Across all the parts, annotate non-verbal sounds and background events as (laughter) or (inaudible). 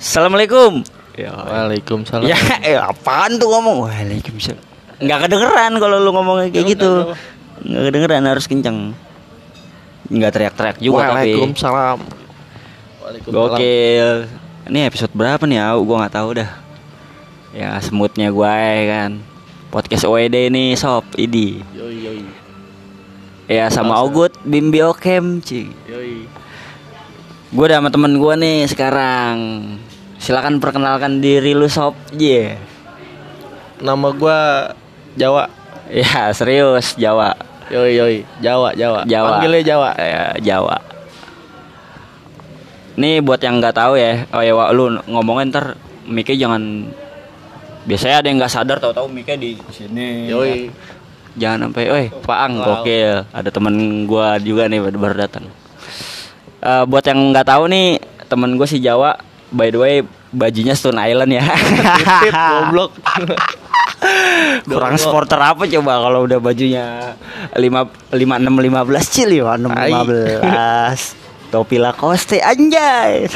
Assalamualaikum. Ya, Waalaikumsalam. ya eh, apaan tuh ngomong? Waalaikumsalam. Nggak kedengeran kalau lu ngomongnya kayak gitu. Nggak kedengeran harus kenceng. Nggak teriak-teriak juga tapi. Waalaikumsalam. Waalaikumsalam. Gokil. Ini episode berapa nih? Aku gua nggak tahu dah. Ya semutnya gue kan. Podcast OED ini sob, idi. Yoi yoi. Ya sama. Ogut Bim Biokem, Ci. Yoi. Gue udah sama temen gue nih sekarang. Silakan perkenalkan diri lu sob. Iya. Nama gua Jawa. Ya serius Jawa. Yoi yoi. Jawa Jawa. Jawa. Panggilnya Jawa. Ya, Jawa. Nih buat yang nggak tahu ya, oh ya Wak, lu ngomongin ntar mic jangan biasanya ada yang nggak sadar tahu-tahu mic di sini. Yoi. Jangan sampai, "Oi, Paang Wow. gokil." Ada temen gua juga nih baru, datang. Eh, buat yang nggak tahu nih, temen gue si Jawa, by the way, bajunya Stone Island ya. Goblok. (laughs) Kurang supporter apa coba kalau udah bajunya 5 5 6 15 cil ya 6 Tai. 15. Topi Lacoste anjay.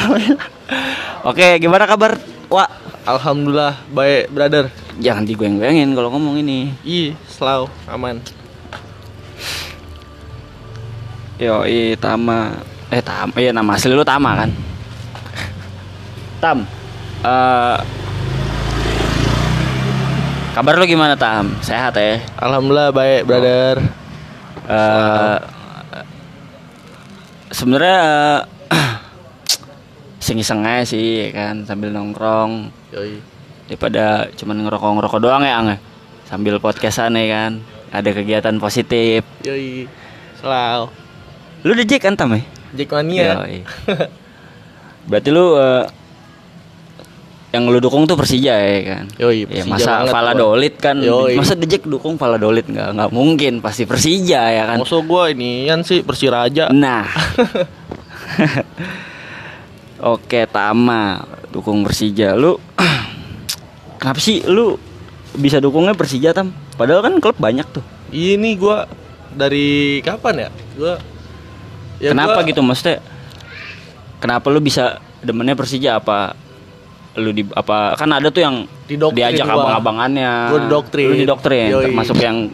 (laughs) Oke, gimana kabar? Wah, Alhamdulillah baik, brother. jangan digoyang-goyangin kalau ngomong ini. Ih, selalu aman. Yo, Tama. Eh, Tama. Iya, nama asli lu Tama kan? Tam. Eh Kabar lu gimana, Tam? Sehat ya? Alhamdulillah baik, brother. eh sebenarnya (clears throat) iseng-iseng aja sih ya kan sambil nongkrong Yoi. daripada cuman ngerokok-ngerokok doang ya Ang ya? sambil podcastan ya kan ada kegiatan positif Yoi. Selalu. lu udah Jack kan Tam ya? Jackmania. Yoi. berarti lu eh, yang lu dukung tuh Persija ya kan Yoi, ya, Persija masa banget gua. Valladolid kan Yoi. masa Jack dukung Valladolid nggak nggak mungkin pasti Persija ya kan Maksud gua ini kan sih Persiraja. Nah. (laughs) Oke, Tama dukung Persija. Lu (clears throat) Kenapa sih lu bisa dukungnya Persija, Tam? Padahal kan klub banyak tuh. Ini gua dari kapan ya? Gua ya kenapa gua- gitu maksudnya? Kenapa lu bisa demennya Persija apa lu di apa kan ada tuh yang Didoktrin diajak abang-abangannya. Gua didoktrin. Lu didoktrin, Yoi. termasuk yang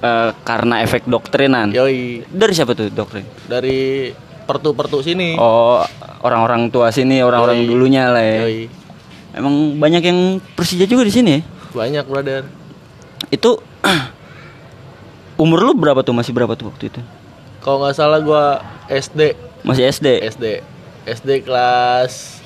eh, karena efek doktrinan. Yoi, Dari siapa tuh doktrin? dari pertu-pertu sini. Oh, orang-orang tua sini, orang-orang dulunya lah ya. Yoi. Emang banyak yang Persija juga di sini ya? Banyak, brother. Itu (clears throat) umur lu berapa tuh? Masih berapa tuh waktu itu? Kalau nggak salah gua SD, Masih SD. SD. SD kelas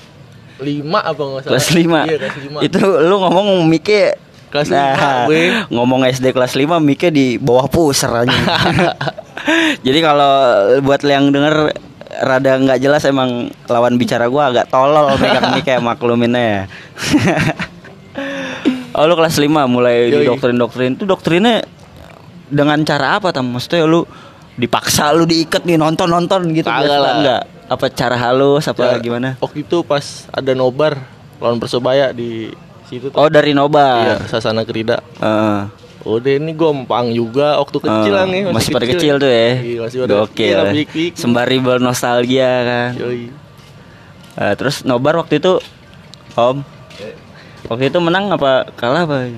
5 apa nggak salah? Kelas 5. Iya, kelas 5. Itu lu ngomong Mike Kelas Nah, lima, gue. ngomong SD kelas 5 Mike di bawah pusar aja. (laughs) Jadi kalau buat yang denger rada nggak jelas emang lawan bicara gua agak tolol megang (laughs) Mike makluminnya ya. oh lu kelas 5 mulai Yoi. didoktrin-doktrin itu doktrinnya dengan cara apa tam? Maksudnya lu dipaksa lu diikat nih nonton-nonton gitu Kagak lah. enggak? Apa cara halus apa Ya, gimana? Waktu itu pas ada nobar lawan Persebaya di situ tuh. Oh dari Nobar. Iya, Sasana Kerida. Heeh. Udah ini empang juga waktu kecil lah nih masih, pada kecil tuh ya. Iya, masih pada kecil, pik-pik. Sembari bernostalgia kan. Yoi. Eh, terus nobar waktu itu Om. Waktu itu menang apa kalah apa?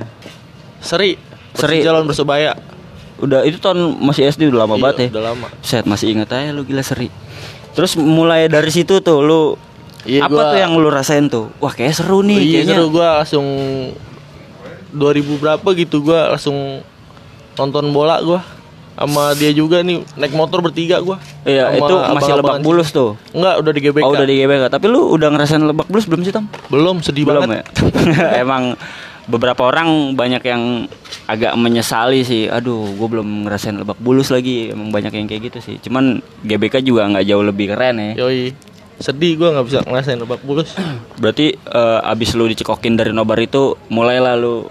Seri. Seri. Lawan Persebaya. Udah itu tahun masih SD udah lama Iya, banget ya. Udah lama. Set masih inget aja lu gila seri. Terus mulai dari situ tuh lu Iya, apa gua- tuh yang lu rasain tuh? Wah kayak seru nih iya kayaknya. seru gua langsung 2000 berapa gitu gua langsung nonton bola gua sama dia juga nih naik motor bertiga gua Iya, Sama itu masih lebak bulus tuh. enggak udah di GBK Oh, udah di GBK. Tapi lu udah ngerasain lebak bulus belum sih, Tom? belum sedih belum banget ya (laughs) emang beberapa orang banyak yang agak menyesali sih. Aduh gue belum ngerasain lebak bulus lagi. Emang banyak yang kayak gitu sih. Cuman GBK juga nggak jauh lebih keren ya. Yoi. Sedih gua nggak bisa ngerasain lebak bulus. (clears throat) Berarti eh, abis lu dicekokin dari nobar itu mulailah lu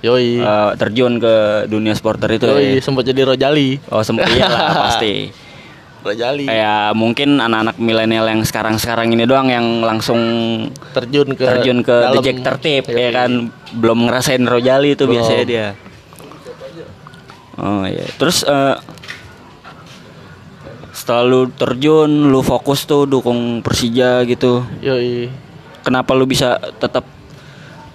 yoi. eh, terjun ke dunia supporter itu yoi ya? sempat jadi rojali. Oh sempat iyalah (laughs) pasti rojali kayak mungkin anak-anak milenial yang sekarang-sekarang ini doang yang langsung terjun ke terjun ke dalam. Tertib Yoi. ya kan? Belum ngerasain Rojali itu Belum. biasanya dia. Oh iya. Terus eh, setelah lu terjun lu fokus tuh dukung Persija gitu. Yoi. Kenapa lu bisa tetap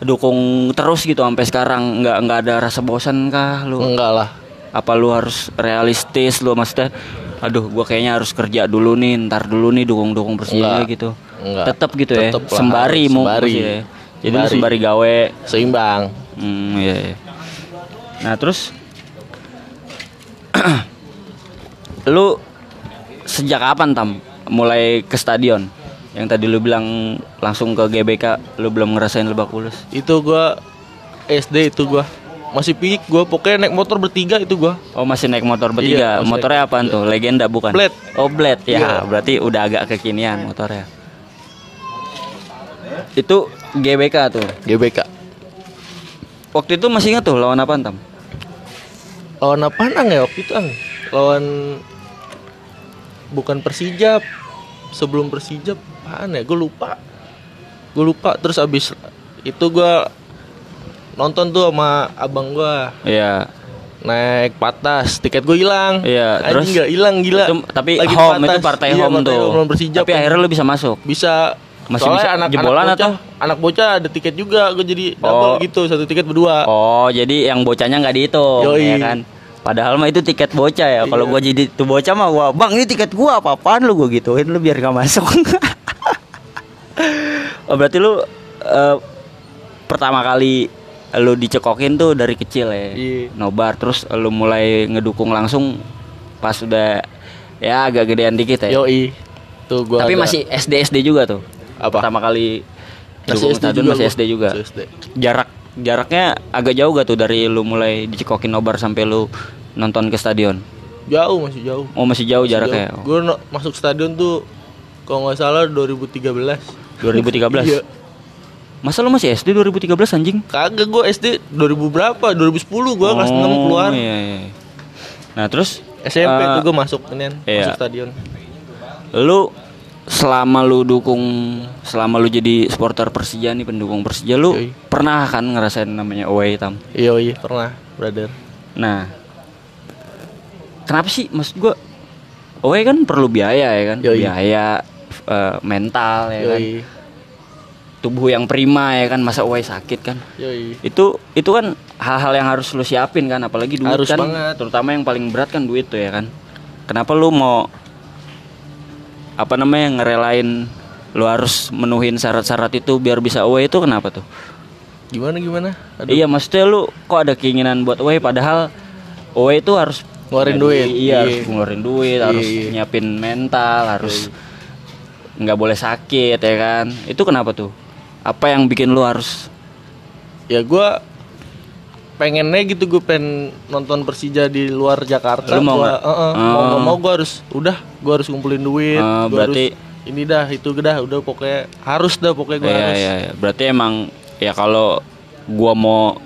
dukung terus gitu sampai sekarang? Nggak nggak ada rasa bosan kah lu? Enggak lah. Apa lu harus realistis? Lu maksudnya aduh gua kayaknya harus kerja dulu nih ntar dulu nih dukung dukung persija Enggak. gitu Enggak. tetap gitu ya Tetep lah, sembari mau sembari. maksudnya. jadi lu Sembari. sembari gawe seimbang hmm, iya, iya. nah terus (clears throat) lu sejak kapan tam mulai ke stadion yang tadi lu bilang langsung ke GBK lu belum ngerasain Lebak Bulus itu gua SD itu gua masih pik gua pokoknya naik motor bertiga itu gua Oh masih naik motor bertiga. Iya, Motornya apaan tuh? Legenda bukan? Blade. Oh Blade ya. Iya. Berarti udah agak kekinian motornya. Itu GBK tuh. GBK Waktu itu masih ingat tuh lawan apa tam? lawan apaan ang ya waktu itu ang lawan bukan Persija sebelum Persija apaan ya gue lupa gue lupa terus abis itu gua nonton tuh sama abang gua Iya. naik patas tiket gue hilang Iya, terus Anjing nggak hilang gila Itu- tapi Lagi home patas. itu partai Iya, home tuh. home Persija tapi akhirnya lu bisa masuk. bisa Masih Soalnya bisa anak, jebolan anak bocah, atau? anak bocah ada tiket juga gue jadi Oh. double gitu satu tiket berdua Oh jadi yang bocahnya nggak dihitung Yoi. ya kan? Padahal mah itu tiket bocah ya. Kalau Iya. gua jadi tuh bocah mah gua, "Bang, ini tiket gua apa-apaan lu gua gituin lu biar gak masuk." (laughs) oh, berarti lu eh, pertama kali lu dicekokin tuh dari kecil ya. Iya. Nobar terus lu mulai ngedukung langsung pas udah ya agak gedean dikit ya. yoi tuh gua Tapi ada- masih SD SD juga tuh. Apa? Pertama kali masih SD juga masih gua. SD juga. Masih SD. Jarak jaraknya agak jauh gak tuh dari lu mulai dicekokin nobar sampai lu nonton ke stadion? jauh masih jauh Oh masih jauh jaraknya. gue masuk stadion tuh kalau nggak salah 2013 2013. Iya. Masa lu masih SD 2013 anjing? kagak gue SD 2000 berapa 2010 gue kelas 6 keluar Iya, iya. Nah, terus SMP eh, tuh gue masuk kan iya. masuk stadion lu selama lu dukung selama lu jadi supporter Persija nih pendukung Persija lu Yoi. pernah kan ngerasain namanya away tam. iya iya pernah brother Nah, kenapa sih maksud gua away kan perlu biaya ya kan? Yoi. Biaya eh, mental ya kan. Tubuh yang prima ya kan masa away sakit kan. yoi Itu itu kan hal-hal yang harus lu siapin kan apalagi duit Harus kan. banget. Terutama yang paling berat kan duit tuh ya kan. Kenapa lu mau apa namanya ngerelain lu harus menuhin syarat-syarat itu biar bisa away itu kenapa tuh? gimana gimana Aduh. Iya maksudnya lu kok ada keinginan buat away padahal away itu harus Ngeluarin jadi- duit. Iya, Iya. harus ngeluarin duit, Iya, harus iya. nyiapin mental, harus nggak boleh sakit ya kan. Itu kenapa tuh? Apa yang bikin lu harus ya gue pengennya gitu gue pengen nonton Persija di luar Jakarta Lu mau Gua- nggak? Heeh, mau Oh. nggak mau gue harus udah gue harus ngumpulin duit gua berarti- harus ini dah itu dah udah pokoknya harus dah pokoknya gue Iya, harus iya, iya. Berarti emang ya kalau gua mau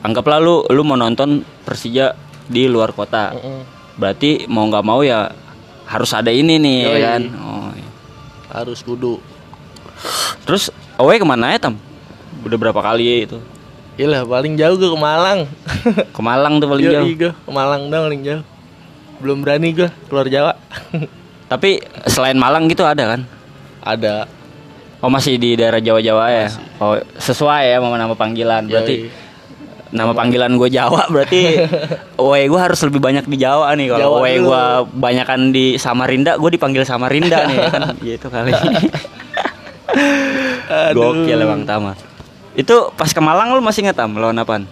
anggaplah lu lu mau nonton Persija di luar kota. Heeh. Berarti mau nggak mau ya harus ada ini nih ya Yoi. kan. Oh, iya. harus kudu Terus away ke mana ya Tam? Udah berapa kali itu? Iyalah paling jauh gue ke Malang Ke Malang tuh paling Yoi, jauh. gua ke Malang dong paling jauh belum berani gue keluar Jawa (laughs) Tapi selain Malang gitu ada kan? ada Oh masih di daerah Jawa-Jawa ya? Oh sesuai ya sama nama panggilan. Berarti nama panggilan gue Jawa (laughs) berarti (laughs) away gue harus lebih banyak di Jawa nih. Kalau dulu. gue banyakan di Samarinda, gue dipanggil Samarinda nih kan? Gitu kali. Gokil emang Tama. Itu pas ke Malang lu masih inget Tam lawan apaan?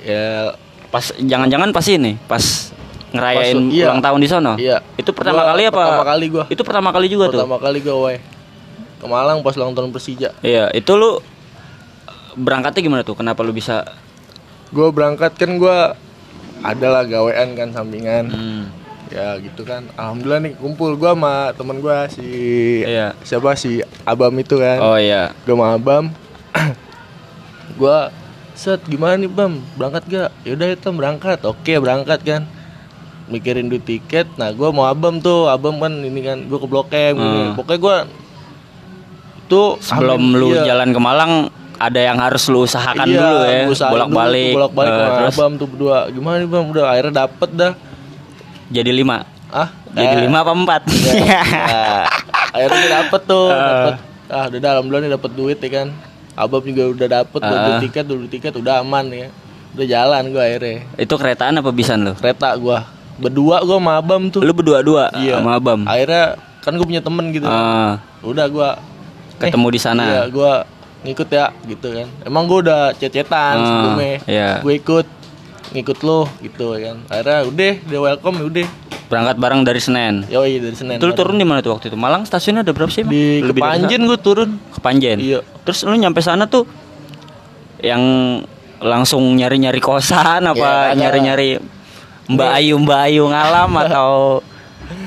ya Pas jangan-jangan pas ini, pas ngerayain Pas- iya. ulang tahun di sono. Iya. Itu pertama Gua kali apa? pertama kali gua. Itu pertama kali juga tuh. pertama kali gue away ke Malang pas ulang tahun Persija Iya, itu lu berangkatnya gimana tuh? Kenapa lu bisa gue berangkat kan gue adalah gawean kan sampingan hmm, ya gitu kan alhamdulillah nih kumpul gue sama temen gue si Iya. siapa si Abam itu kan Oh iya. gue sama Abam (clears throat) gue set gimana nih Bam berangkat gak yaudah itu berangkat oke berangkat kan mikirin duit tiket nah gue mau Abam tuh Abam kan ini kan gue ke Blok M gini. Hmm. pokoknya gue itu Sebelum amin, lu iya. jalan ke Malang ada yang harus lu usahakan Iya, dulu ya, usahain bolak-balik. dulu tuh, bolak-balik Eh, sama terus Abam tuh berdua. Gimana nih Bang? Udah akhirnya dapet dah. Jadi lima. Ah, Jadi eh, lima apa empat? ya, ya. (laughs) akhirnya dapet tuh, Eh. dapet ah udah dalam bulan dapat duit ya kan abang juga udah dapet udah beli Ah. tiket udah beli tiket udah aman ya udah jalan gua akhirnya Itu keretaan apa bisan lo? kereta gua berdua gua sama abam tuh Lu berdua-dua Iya. sama Abam. akhirnya kan gue punya temen gitu Ah, udah gua ketemu di sana. iya gua ngikut ya gitu kan emang gua udah cecetan Ah, sebelumnya iya. gue ikut ngikut lo gitu kan akhirnya udah dia welcome ya udah Berangkat bareng dari Senen. yoi dari Senin Itu lu turun di mana tuh waktu itu? Malang stasiunnya ada berapa sih? Emang? di Lebih dari Kepanjen gue turun sana? Kepanjen. Iya. Terus lu nyampe sana tuh yang langsung nyari-nyari kosan apa Ya, ada. nyari-nyari Mbak Ayu Mbak Ayu ngalam (laughs) atau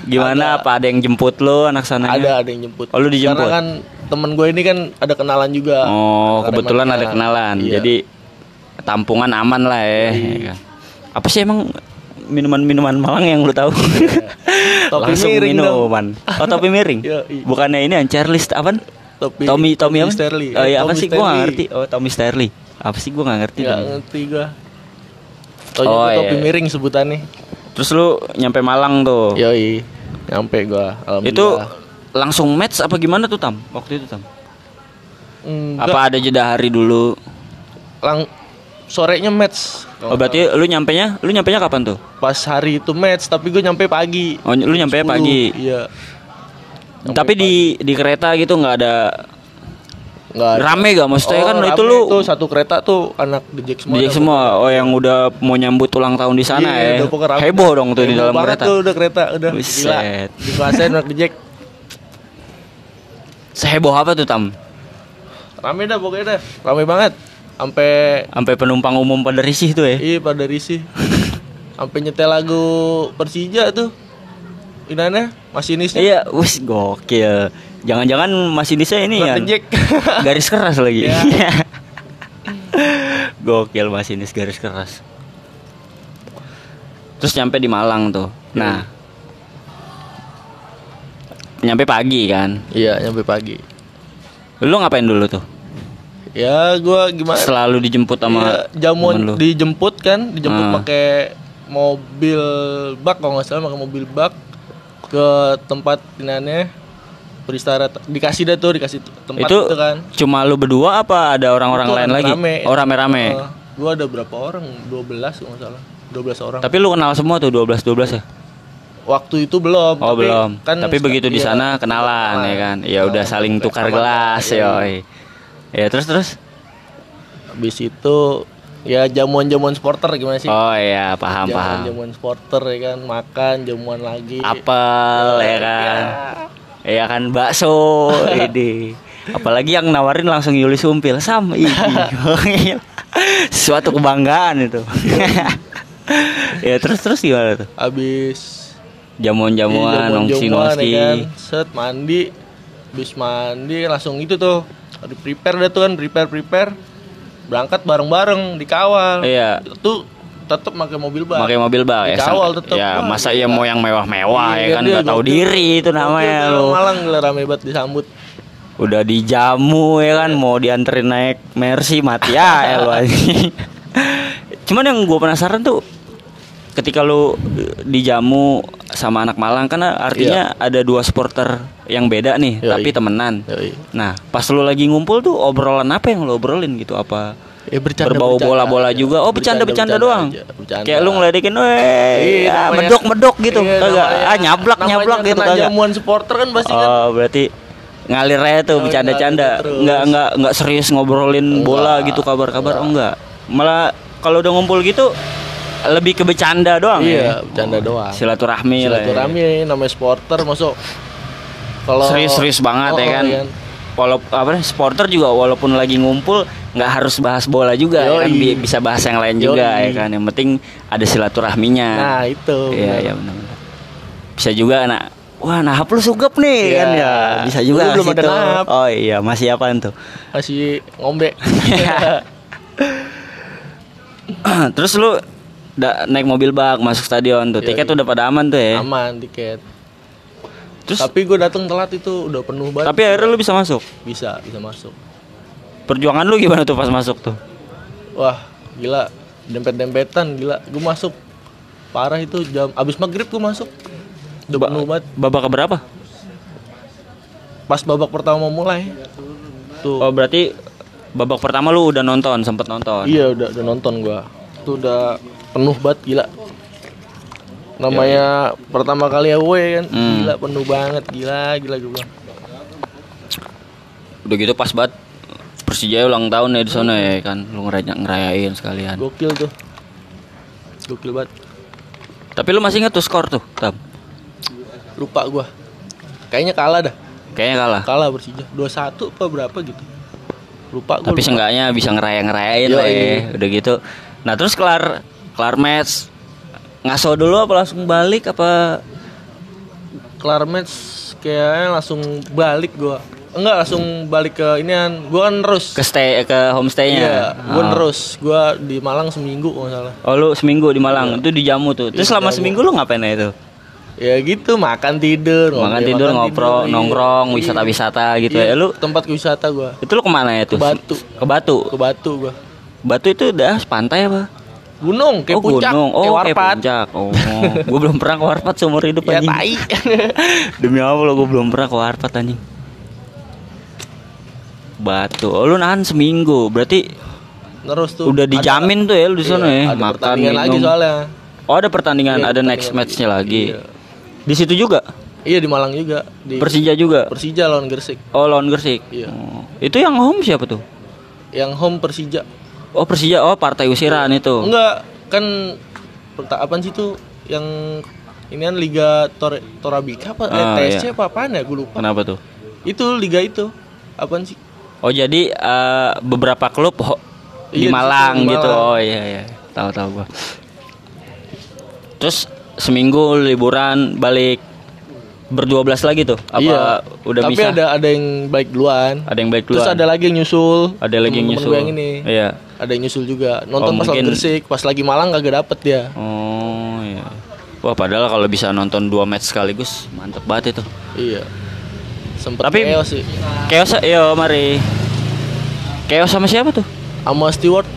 gimana apa ada yang jemput lu anak sananya? ada ada yang jemput Oh, lu dijemput? karena kan temen gue ini kan ada kenalan juga Oh, kebetulan ada kenalan. iya. Jadi tampungan aman lah ya. ya kan? Apa sih emang minuman-minuman Malang yang lu tahu? (laughs) Topi Langsung miring dong. minuman. Oh, topi miring. Iya, iya. Bukannya ini yang Charles apa? Topi- Tommy Tommy apa? Sterling. Oh iya, apa Tommy sih gua nggak Sterling. ngerti. Oh, Tommy Sterling. Apa sih gua nggak ngerti. dong. ngerti gue Taunya Oh, gua topi iya. miring sebutannya Terus lu nyampe Malang tuh. yoi nyampe gue Itu langsung match apa gimana tuh Tam? Waktu itu Tam? Enggak, Apa ada jeda hari dulu? lang sorenya match Oh, berarti lu nyampenya lu nyampenya kapan tuh? pas hari itu match tapi gue nyampe pagi Oh, lu nyampe 10, pagi. iya Nyampe Tapi di di kereta gitu nggak ada nggak ada. rame gak maksudnya kan Oh, itu rame lu tuh satu kereta tuh anak dijek semua Dijek ada. semua oh yang udah mau nyambut ulang tahun di sana Iya, ya. udah Heboh dong tuh di dalam kereta. tuh udah kereta udah Buset. di kelasnya anak dijek Seheboh apa tuh Tam? rame dah pokoknya dah rame banget sampai Sampai penumpang umum pada risih tuh ya. iya pada risih (laughs) sampai nyetel lagu Persija tuh Inannya masinisnya Iya, wis gokil. Jangan-jangan masih bisa ini ya. (laughs) Garis keras lagi. Iya. (laughs) gokil masinis garis keras. Terus nyampe di Malang tuh. Nah. Nyampe pagi kan. iya nyampe pagi Lu ngapain dulu tuh? Ya gua gimana Selalu dijemput sama Iya, jamuan dijemput kan dijemput Ah. pakai mobil bak kalau nggak salah pakai mobil bak ke tempat inannya beristirahat dikasih dah tuh dikasih tempat itu itu, kan cuma lu berdua apa ada orang-orang lain lagi? Oh rame-rame. Eh, gua ada berapa orang 12 kalau nggak salah 12 orang Tapi lu kenal semua tuh 12 12 ya? waktu itu belum Oh tapi belum. kan Tapi begitu di iya, sana kenalan ya kan. Ya udah Kenalan, saling tukar gelas iya. Ya terus terus. habis itu ya jamuan-jamuan sporter gimana sih Oh iya paham paham. jamuan-jamuan sporter ya kan makan jamuan lagi Apel ya kan. Ya kan bakso (laughs) ini. Apalagi yang nawarin langsung Yuli Sumpil Sam ini. (laughs) Suatu kebanggaan itu. (laughs) ya terus terus gimana tuh? habis Jamuan-jamuan Iya, nongsi jamuan-jamuan, nongsi. ya kan. set mandi habis mandi langsung itu tuh di prepare dah tuh kan prepare prepare berangkat bareng-bareng dikawal Iya. tuh tetap pakai mobil bak Pakai mobil bak ya. Dikawal tetep. Ya, Wah, masa gila. ya mau yang mewah-mewah Iya, ya kan nggak tahu diri itu namanya lu. Malang gila rame banget disambut Udah dijamu ya kan mau dianterin naik Mercy mati ya anjing. (laughs) (laughs) Cuman yang gue penasaran tuh ketika lu eh, dijamu sama anak Malang kan artinya ada dua supporter yang beda nih Yoi. tapi temenan. Yoi. Nah, pas lu lagi ngumpul tuh obrolan apa yang lu obrolin gitu apa? Ya bercanda berbau bola-bola juga. Oh, bercanda-bercanda Bercanda doang. aja, bercanda. Kayak lu ngeledekin, "Weh, Iya, ya, medok-medok gitu." Iya, Kagak. namanya- Ah, nyablak nyablak gitu kagak. jamuan supporter kan pasti kan Oh, berarti ngalir aja tuh Oh, bercanda-canda. Enggak enggak enggak serius ngobrolin bola gitu kabar-kabar. Oh, enggak. Malah kalau udah ngumpul gitu lebih ke bercanda doang ya. Iya, bercanda doang. Silaturahmi lah. ya. silaturahmi namanya supporter masuk kalau Serius-serius banget Oh, ya oh, kan. iya. Walau apa supporter juga walaupun lagi ngumpul nggak harus bahas bola juga ya kan bisa bahas yang lain juga Yoi. ya kan. Yang penting ada silaturahminya. nah itu Iya, iya benar. Bisa juga anak Wah, nahap lu sugep nih Iya. kan ya. Bisa juga Dulu belum ada nahap. Oh iya, masih apaan tuh? masih ngombe (laughs) Terus lu da- naik mobil bak masuk stadion tuh. Iya, Tiket iya. udah pada aman tuh ya. aman tiket Terus tapi gue datang telat itu udah penuh banget tapi akhirnya lu bisa masuk. bisa bisa masuk Perjuangan lu gimana tuh pas masuk tuh? wah gila dempet dempetan gila gue masuk parah itu jam abis maghrib gue masuk udah Ba- penuh banget Babak keberapa? pas babak pertama mau mulai tuh Oh berarti babak pertama lu udah nonton, sempet nonton. iya udah udah nonton gua tuh udah penuh banget gila namanya pertama kali away kan Hmm. gila penuh banget gila gila gue bilang Udah gitu pas banget Persija ulang tahun ya di sana ya kan. Lu ngeraya, ngerayain sekalian. gokil tuh gokil banget Tapi lu masih inget tuh skor tuh, Tam? lupa gua kayaknya kalah dah Kayaknya kalah. kalah Persija 2-1 apa berapa gitu lupa gua Tapi lupa. seenggaknya bisa ngeraya-ngerayain lah Yoi. ya. Udah gitu. Nah, terus kelar kelar match ngaso dulu apa langsung balik apa kelar match kayaknya langsung balik gua enggak langsung balik ke inian gua kan terus ke stay ke homestaynya? iya gua Oh. terus gua di Malang seminggu kalau salah Oh lu seminggu di Malang itu di jamu tuh. Terus Iya, selama jamu. seminggu lu ngapain aja tuh? ya gitu makan tidur Makan ngopi, tidur, makan ngobrol, iya. nongkrong, Iya. wisata-wisata gitu Iya, ya. Lu tempat wisata gua itu lu ke mana ya tuh? Ke Batu. Ke Batu. ke Batu gua Batu itu udah pantai apa? Gunung kayak oh, puncak gunung. Oh, kayak kayak warpat puncak. Oh, gua belum pernah ke Warpat seumur hidup ya anjing. tai (laughs) Demi Allah gua belum pernah ke Warpat anjing. Batu. Oh, lu nahan seminggu. Berarti terus tuh udah ada- dijamin tuh ya lu di sana iya, ya. ada Makan, pertandingan lagi minum. soalnya Oh, ada pertandingan, Iya, ada next pertandingan matchnya lagi. Iya. Di situ juga. iya di Malang juga di Persija juga. Persija lawan Gresik Oh, lawan Gresik. Iya. Oh. Itu yang home siapa tuh? yang home Persija Oh, Persija. Oh, partai usiran itu. enggak kan apaan sih tuh yang ini kan Liga Tor Torabika apa eh, Ah, TSC iya. apa apaan ya gue lupa Kenapa tuh? itu liga itu apaan sih Oh, jadi eh, beberapa klub ho- di Iya, di Malang di gitu. Malang. Oh, iya iya. Tahu tahu gua. Terus seminggu liburan balik berdua belas lagi tuh. Apa iya udah tapi bisa? ada ada yang baik duluan Ada yang baik terus duluan. ada lagi yang nyusul Ada lagi yang nyusul. yang ini Iya. Ada yang nyusul juga nonton Oh, pas mungkin- Gresik pas lagi Malang kagak dapet dia Oh, iya. Wah, padahal kalau bisa nonton dua match sekaligus mantep banget itu. iya sempet Tapi- chaos sih Chaos, yo mari. Chaos sama siapa tuh? sama Stewart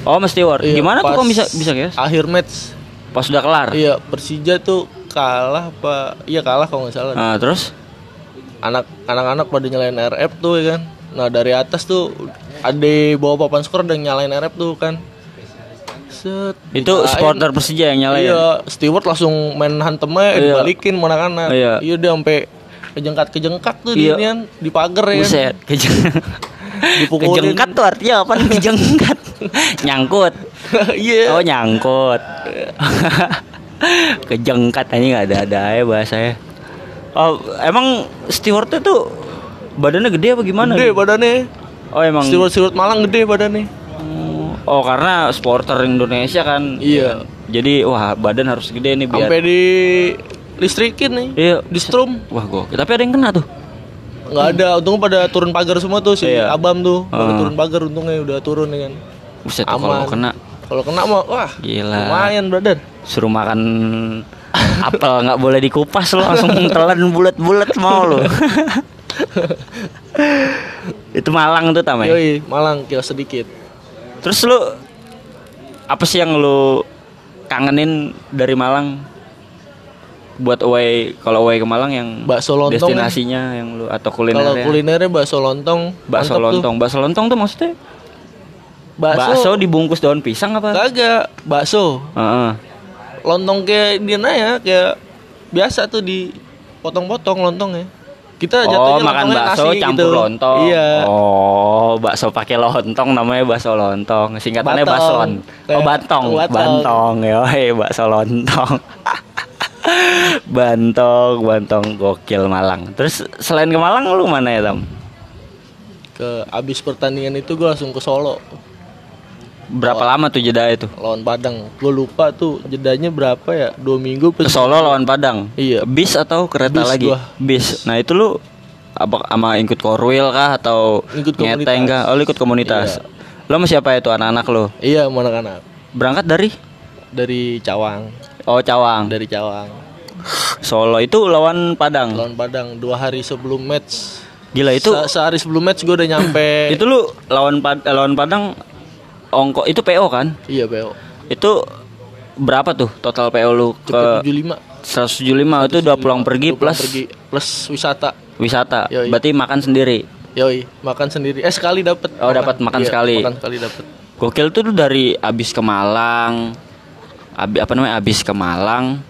Oh, mesti war. iya, Gimana tuh kok bisa bisa chaos? akhir match Pas udah kelar. iya Persija tuh kalah apa iya kalah kalau nggak salah Nah, terus anak anak-anak pada nyalain RF tuh ya kan nah dari atas tuh ada bawa papan skor dan nyalain RF tuh kan Set, itu supporter Persija yang nyalain. iya Stewart langsung main hantemnya Iya. dibalikin sama anak-anak Iya. iya dia sampai kejengkat kejengkak tuh Iya. di inian, di pagar ya Buset, kejeng (laughs) Dipukulin. kejengkat tuh artinya apa nih (laughs) kejengkat? Nyangkut. (laughs) iya Oh, nyangkut. kejengkat aja nggak ada ada ya bahasanya. Oh, emang stewardnya tuh badannya gede apa gimana? gede badannya Oh, emang Stewart Malang gede badannya Oh, karena supporter Indonesia kan. Iya. Jadi wah badan harus gede nih biar sampai di listrikin nih Iya. di strum Wah, gua. Tapi ada yang kena tuh. nggak ada untungnya pada turun pagar semua tuh si Iya. abam tuh pada Ah. turun pagar untungnya udah turun ya kan Buset, tuh kalau kena kalau kena mah wah Gila. lumayan brother suruh makan apel nggak boleh dikupas lo langsung (laughs) telan bulat-bulat mau lo (laughs) (laughs) itu Malang tuh tamai yoi Malang kios sedikit. Terus lu apa sih yang lu kangenin dari Malang? Buat away kalau away ke Malang yang Bakso lontong destinasinya yang lu atau kalau kulinernya kulinernya bakso lontong bakso mantep tuh. lontong. Bakso lontong tuh maksudnya? Bakso, bakso dibungkus daun pisang apa? Kagak bakso. Heeh. lontong kayak dia ya kayak biasa tuh di potong-potong lontongnya kita Oh, jatuhnya makan lontongnya bakso nasi campur gitu. lontong. iya Oh, bakso pakai lontong namanya bakso lontong. Singkatannya baslon. Oh, bantong. batong. Bantong. Ya, bakso lontong. (laughs) bantong, bantong gokil Malang. Terus selain ke Malang lu mana ya, Tam? ke abis pertandingan itu gue langsung ke Solo Berapa lama tuh jeda itu? lawan Padang gue lupa tuh jedanya berapa ya dua minggu Ke Solo lawan Padang. Iya. Bis atau kereta Bis lagi? gua. Bis. Nah, itu lu apa sama ikut korwil kah atau Ikut ngeteng komunitas. kah? Oh, lu ikut komunitas. Lo sama siapa itu anak-anak lo? iya sama anak-anak Berangkat dari dari Cawang Oh, Cawang. dari Cawang Solo itu lawan Padang. lawan Padang dua hari sebelum match Gila itu Se- sehari sebelum match gue udah nyampe (laughs) itu lu lawan Pad- lawan Padang ongko itu PO kan? iya PO Itu berapa tuh total PO lu ke 75 175 itu udah pulang pergi plus pergi plus wisata wisata. Yoi. Berarti makan sendiri. Yoi, makan sendiri. Eh sekali dapat. Oh, dapat makan sekali. Makan sekali dapat. Gokil tuh lu dari abis ke Malang. Abi, apa namanya? Abis ke Malang.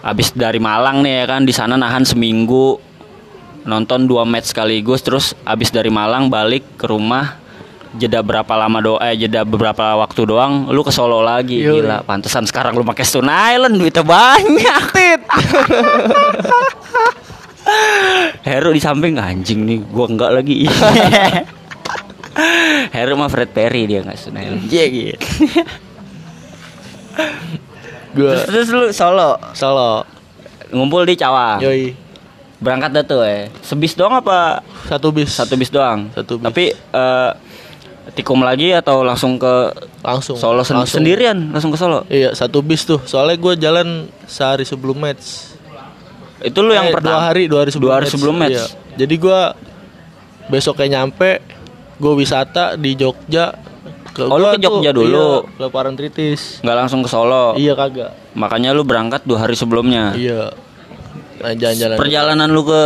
Abis dari Malang nih ya kan di sana nahan seminggu. Nonton dua match sekaligus terus abis dari Malang balik ke rumah jeda berapa lama doa eh jeda beberapa waktu doang lu ke Solo lagi Yoi. gila. Pantesan sekarang lu pakai Stone Island duitnya banyak. Tit. (laughs) Heru di samping anjing nih gua enggak lagi. (laughs) Heru mah Fred Perry dia nggak Stone Island. Iya gitu (laughs) Gua terus, terus lu Solo? Solo. ngumpul di Cawang? Yoi. berangkat dah tuh eh. Sebis doang apa? Satu bis. satu bis doang? Satu bis. tapi eh, tikum lagi atau langsung ke langsung. Solo sen- Langsung. sendirian langsung ke Solo Iya, satu bis tuh. Soalnya gue jalan sehari sebelum match. itu lu yang Eh, pertama dua hari, dua hari sebelum dua hari match. sebelum match Iya. Jadi gue besoknya nyampe, gue wisata di Jogja. Ke Oh, lu ke Jogja tuh, dulu? Iya, ke Parangtritis. nggak langsung ke Solo Iya kagak. makanya lu berangkat dua hari sebelumnya Iya. Nah, jalan-jalan. perjalanan lu ke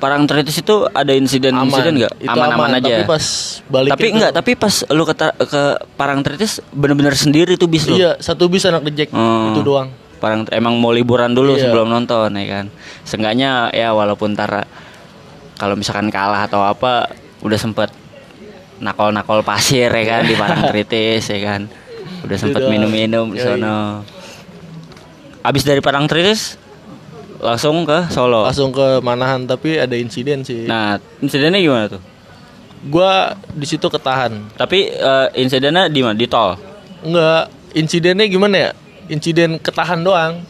Parangtritis itu ada insiden insiden nggak aman-aman aja Tapi pas balik tapi enggak tapi pas lu ke ke Parangtritis bener-bener sendiri tuh bis lu Iya, satu bis anak dejek Hmm. itu doang. Parang emang mau liburan dulu Iya. sebelum nonton ya kan. Seenggaknya ya walaupun tar kalau misalkan kalah atau apa udah sempet nakol-nakol pasir ya kan di Parangtritis (laughs) ya kan. Udah sempet minum-minum di Yoi. sono. Abis dari Parangtritis langsung ke Solo. Langsung ke Manahan tapi ada insiden sih. Nah, insidennya gimana tuh? Gua di situ ketahan. Tapi eh, insidennya di mana? Di tol. Enggak, insidennya gimana ya? Insiden ketahan doang.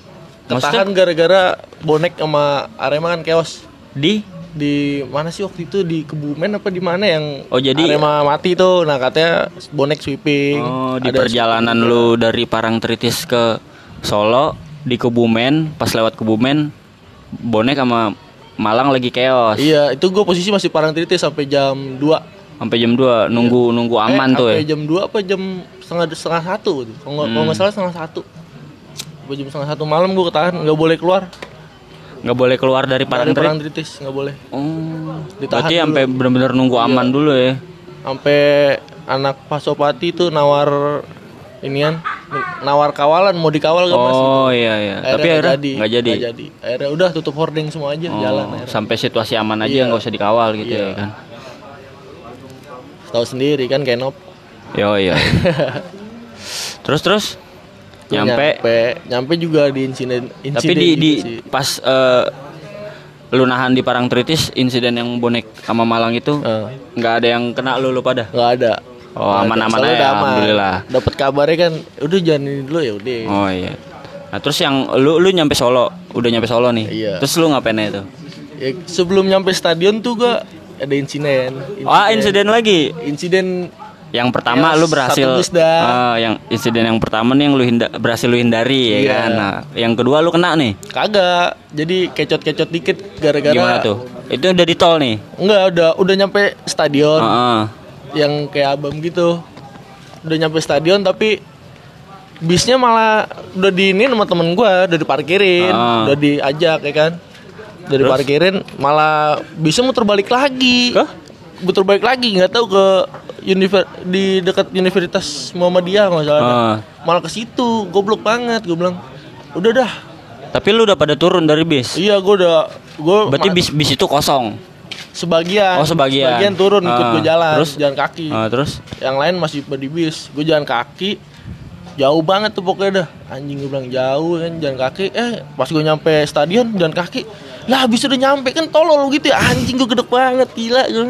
Ketahan gara-gara bonek sama Arema kan chaos. Di Di mana sih waktu itu di Kebumen apa di mana yang Oh, jadi- Arema mati tuh. Nah, katanya bonek sweeping. Oh, di Ada perjalanan lu dari Parangtritis ke Solo di Kebumen, pas lewat Kebumen bonek sama Malang lagi keos. Iya, itu gue posisi masih Parangtritis sampai jam 2 Sampai jam 2 nunggu nunggu aman eh, tuh sampai ya. jam 2 apa jam setengah setengah satu gitu. Kalau kalau nggak salah setengah satu. Sampai jam setengah satu malam gue ketahan nggak boleh keluar nggak boleh keluar dari dari Parangtritis. Parangtritis nggak boleh. Oh. Ditahan Berarti sampai bener-bener nunggu aman dulu ya. Sampai anak Pasopati tuh nawar inian nawar kawalan mau dikawal gak mas? Oh iya iya. Tapi nggak akhirnya nggak jadi. Nggak jadi. Akhirnya udah tutup hoarding semua aja Oh, jalan akhirnya. sampai situasi aman aja Iya. nggak usah dikawal gitu Iya. ya kan. Tahu sendiri kan Kenop. Yo iya. (laughs) terus terus nyampe, nyampe nyampe juga di insiden insiden tapi di di sih. pas eh, lu nahan di Parangtritis insiden yang bonek sama Malang itu Eh, nggak ada yang kena lu lu pada. nggak ada. Oh, ada. aman-aman aja, aman. alhamdulillah. Dapat kabarnya kan udah jangan ini dulu ya udah. Oh iya. Nah terus yang lu lu nyampe Solo, udah nyampe Solo nih. Iya. Terus lu ngapain itu? Ya, sebelum nyampe stadion tuh gua ada insiden. Ah insiden lagi. Insiden Yang pertama Chaos, lu berhasil. Ah, yang insiden yang pertama nih yang lu hinda- berhasil lu hindari ya Iya. kan. Nah, yang kedua lu kena nih. kagak. Jadi kecot-kecot dikit gara-gara Gimana tuh? Itu udah di tol nih. Enggak, udah udah nyampe stadion Heeh. Yang kayak abam gitu. Udah nyampe stadion tapi bisnya malah udah diinin sama temen gua, udah diparkirin, Ah. udah diajak ya kan. Udah diparkirin, malah bisnya muter balik lagi. Kah? Muter balik lagi, nggak tahu ke univer di dekat Universitas Muhammadiyah nggak salah. Ah. Malah ke situ, goblok banget. Gue bilang, udah dah. Tapi lu udah pada turun dari bis. Iya, gue udah, gue Berarti bis bis itu kosong. Sebagian. Oh, sebagian. turun ikut Ah, gue jalan, terus? jalan kaki. Ah, terus yang lain masih di bis gue jalan kaki jauh banget tuh pokoknya dah anjing gue bilang jauh kan jalan kaki eh pas gue nyampe stadion jalan kaki lah habis udah nyampe kan tolol gitu ya anjing gue gede banget gila gue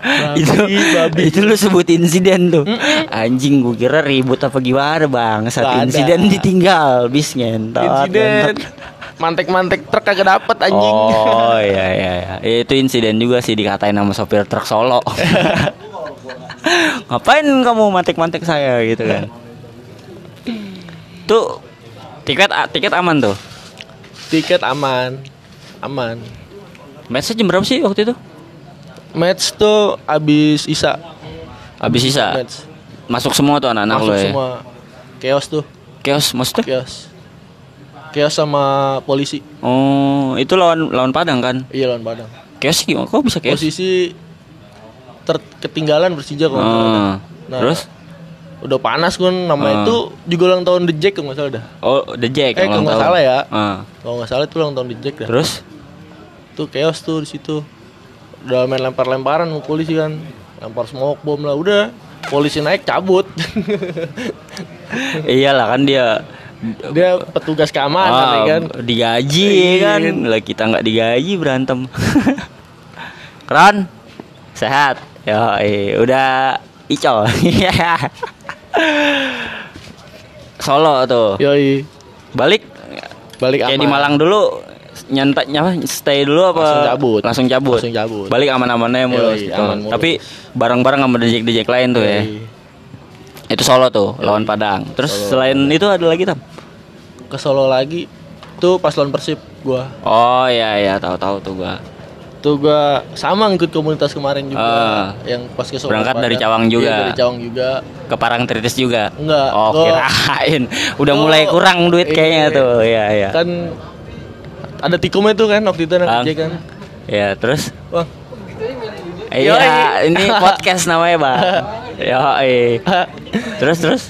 (laughs) babi, itu babi. itu lu sebut insiden tuh. Anjing gua kira ribut apa gimana bang. Saat insiden ditinggal bis ngentot. insiden ngentot. Mantek-mantek truk kagak dapet anjing Oh (laughs) iya iya iya. Itu insiden juga sih dikatain sama sopir truk Solo. (laughs) Ngapain kamu mantek-mantek saya gitu kan? Tuh tiket tiket aman tuh. tiket aman aman Matchnya jam berapa sih waktu itu? match tuh abis isa Habis sisa. match Masuk semua tuh anak-anak masuk lo ya. semua chaos tuh Chaos maksudnya? chaos Chaos sama polisi. Oh, itu lawan lawan Padang kan? Iya lawan Padang. Chaos gimana? Kok bisa chaos? Posisi ter ketinggalan Persija salah. Oh, Nah, terus? Udah panas kan namanya Ah. itu juga ulang tahun The Jack kalau nggak salah dah. Oh, The Jack. Eh, kalau nggak salah ya. Ah. Kalau nggak salah itu ulang tahun The Jack dah. Terus? Tuh chaos tuh di situ. Udah main lempar-lemparan sama polisi kan. Lempar smoke bomb lah udah. Polisi naik cabut. (laughs) Iyalah kan dia Dia petugas keamanan ah, ya kan. digaji Iya. kan. Lah kita nggak digaji berantem. (laughs) Keren. Sehat. Ya, udah icol. (laughs) Solo tuh. Yoi. Balik Balik kayak aman. di Malang dulu nyantai apa stay dulu apa Langsung cabut. langsung cabut Langsung cabut. balik aman-amannya mulus Yoi, gitu. aman mulus. tapi bareng-bareng sama dejek-dejek lain tuh ya Yoi. itu Solo tuh lawan Padang terus selain itu ada lagi tam Ke Solo lagi. Tuh pas lawan Persib gua. oh iya iya tahu-tahu tuh gua Tuh gua sama ngikut komunitas kemarin juga Ah. yang pas ke Solo. Berangkat dari. Cawang juga. Iya, dari Cawang juga. ke Parangtritis juga Enggak, oh gua- kirain udah gua- mulai kurang duit kayaknya ini- tuh iya iya Kan ada tikumnya tuh kan waktu itu anak kan. ya terus Bang. iya ini (laughs) podcast namanya bang (laughs) ya terus terus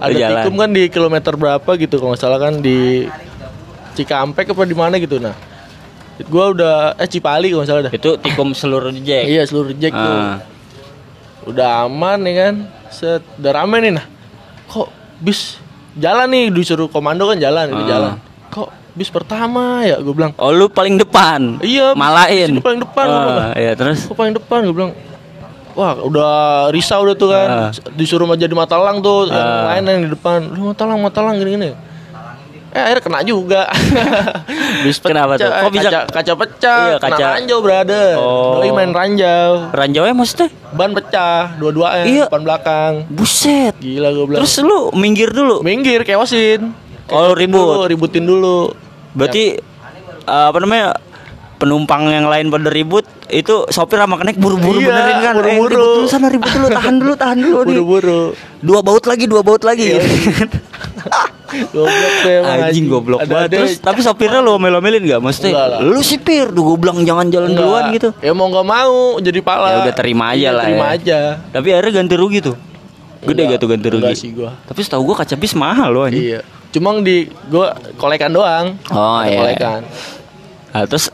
ada jalan. tikum kan di kilometer berapa gitu kalau nggak salah kan di Cikampek apa di mana gitu nah. Gua udah eh Cipali kalau nggak salah dah. itu tikum seluruh Jack Iya seluruh Jack tuh. Ah. Udah aman ya kan. Set udah rame nih nah. Kok bis jalan nih disuruh komando kan jalan Ah. jalan. Kok bis pertama ya gue bilang. Oh lu paling depan. Iya, Malain. paling depan. Ah, iya terus. Kok paling depan gue bilang. Wah udah risau udah tuh kan Ah. Disuruh jadi matalang tuh Yang Ah. lain yang di depan Lu matalang matalang gini-gini Eh akhirnya kena juga (laughs) Bis Kenapa tuh? Kok bisa- kaca, kaca pecah Iya, Kena kaca- ranjau brother Oh. Doi main ranjau Ranjaunya maksudnya? Ban pecah Dua-duanya Iya. Depan belakang Buset. Gila gue bilang Terus lu minggir dulu. Minggir keosin Oh, lu ribut. Dulu, Ributin dulu Berarti eh, apa namanya? Penumpang yang lain pada ribut itu sopir sama kenek buru-buru Iya, benerin kan. buru-buru. Eh, ribut dulu sana ribut dulu, tahan dulu, tahan dulu nih. Buru-buru Dua baut lagi, dua baut lagi. (laughs) Goblok tuh emang Anjing goblok Ada- banget. Terus tapi sopirnya lu omel-omelin gak? Maksudnya Enggak lah. lu sih pir, gue bilang jangan jalan Enggak. duluan gitu. Ya mau nggak mau jadi pala. Ya udah terima aja Iya, lah Terima ya. aja. Tapi akhirnya ganti rugi tuh. Gede Enggak, gak tuh ganti rugi? sih gua. Tapi setahu gua kaca bis mahal loh anjing. Iya. Cuma di gua kolekan doang. Oh, Ada iya. Kolekan. Nah, terus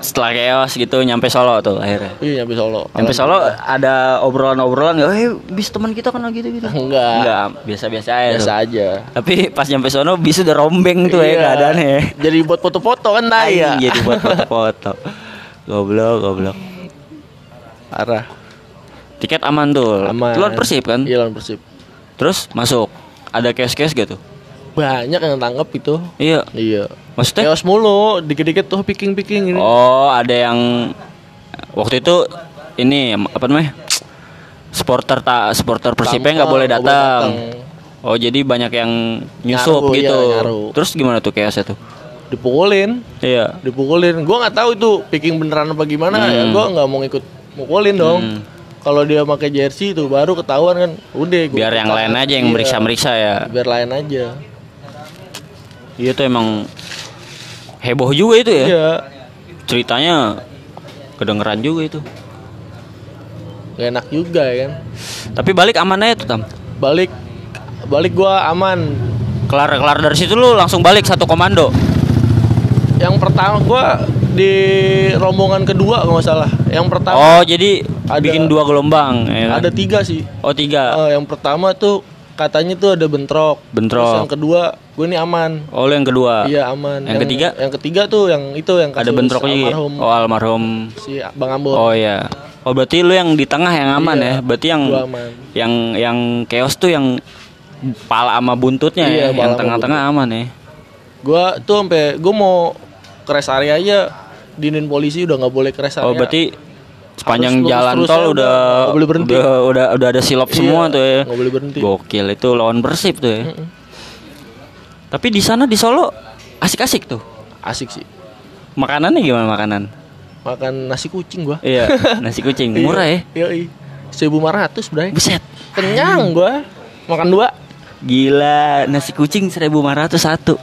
setelah chaos gitu nyampe Solo tuh akhirnya. Iya nyampe Solo. Nyampe Solo ada obrolan-obrolan nggak? Eh, bis teman kita kan gitu gitu. Enggak. Enggak, biasa-biasa aja. Biasa tuh. aja. Tapi pas nyampe sono bis udah rombeng tuh ya Iya. keadaannya. ya. Jadi buat foto-foto kan tai ya. Anjing, jadi buat foto-foto. (laughs) goblok, goblok. Parah. Tiket aman tuh. Aman. Lawan Persib kan? Iya lawan Persib. Terus masuk. Ada cash-cash gitu. Banyak yang tangkap itu. Iya. Iya. Maksudnya? Chaos mulu, dikit-dikit tuh picking-picking ini. Oh, ada yang waktu itu ini apa namanya? Supporter tak supporter Persibnya nggak boleh datang. Oh, jadi banyak yang nyusup Nyaru, gitu. iya, nyaru. Terus gimana tuh chaosnya tuh? Dipukulin, Iya. dipukulin. Gua nggak tahu itu picking beneran apa gimana ya. Hmm. Gua nggak mau ikut mukulin dong. Hmm. Kalau dia pakai jersey itu baru ketahuan kan. Udah gua Biar yang lain aja yang Iya. meriksa-meriksa ya. Biar lain aja. Iya tuh emang heboh juga itu ya. Iya. Ceritanya kedengeran juga itu. Gak enak juga ya kan. Tapi balik aman aja tuh, Tam. Balik balik gua aman. Kelar-kelar dari situ lu langsung balik satu komando. Yang pertama gua di rombongan kedua kalau nggak salah. Yang pertama Oh, jadi Ada- bikin dua gelombang ya kan? ada tiga sih. Oh, tiga. Eh, yang pertama tuh katanya tuh ada bentrok. Bentrok. Terus yang kedua gue ini aman. Oh, yang kedua. Iya aman. Yang ketiga? Yang ketiga tuh yang itu yang Ada kasus bentrok lagi. almarhum Oh, almarhum. si Bang Ambon. Oh iya. Oh, berarti lu yang di tengah yang aman Iya, ya. Berarti yang gua aman. yang yang chaos tuh yang pala sama buntutnya Iya, ya. Yang tengah-tengah aman ya. Gua tuh sampai gue mau rest area aja dinin polisi udah nggak boleh ke rest area. Oh, berarti sepanjang Harus jalan tol udah boleh berhenti. Udah, udah udah ada silop Iya, semua tuh ya. nggak boleh berhenti. Gokil itu lawan Persib tuh ya. Mm-mm. Tapi di sana di Solo asik-asik tuh. Asik sih. Makanannya gimana makanan? Makan nasi kucing gua. Iya, (laughs) nasi kucing murah ya. Iya, iya. 1500, Bray. Buset. Kenyang gua. Makan dua. Gila, nasi kucing 1500 satu.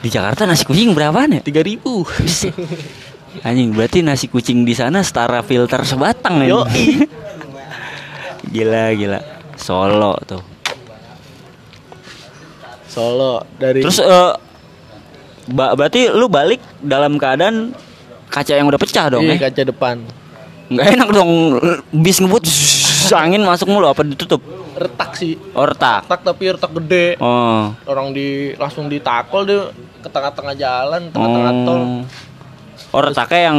Di Jakarta nasi kucing berapaan ya? tiga ribu. (laughs) Anjing berarti nasi kucing di sana setara filter sebatang Yo, (laughs) gila gila. Solo tuh. Solo dari Terus eh ba- berarti lu balik dalam keadaan kaca yang udah pecah dong iya, ya? kaca depan Nggak enak dong bis ngebut (laughs) angin masuk mulu apa ditutup? retak sih Oh, retak. retak tapi retak gede Oh. orang di langsung ditakol dia ke tengah-tengah jalan tengah-tengah tol Oh. Retaknya yang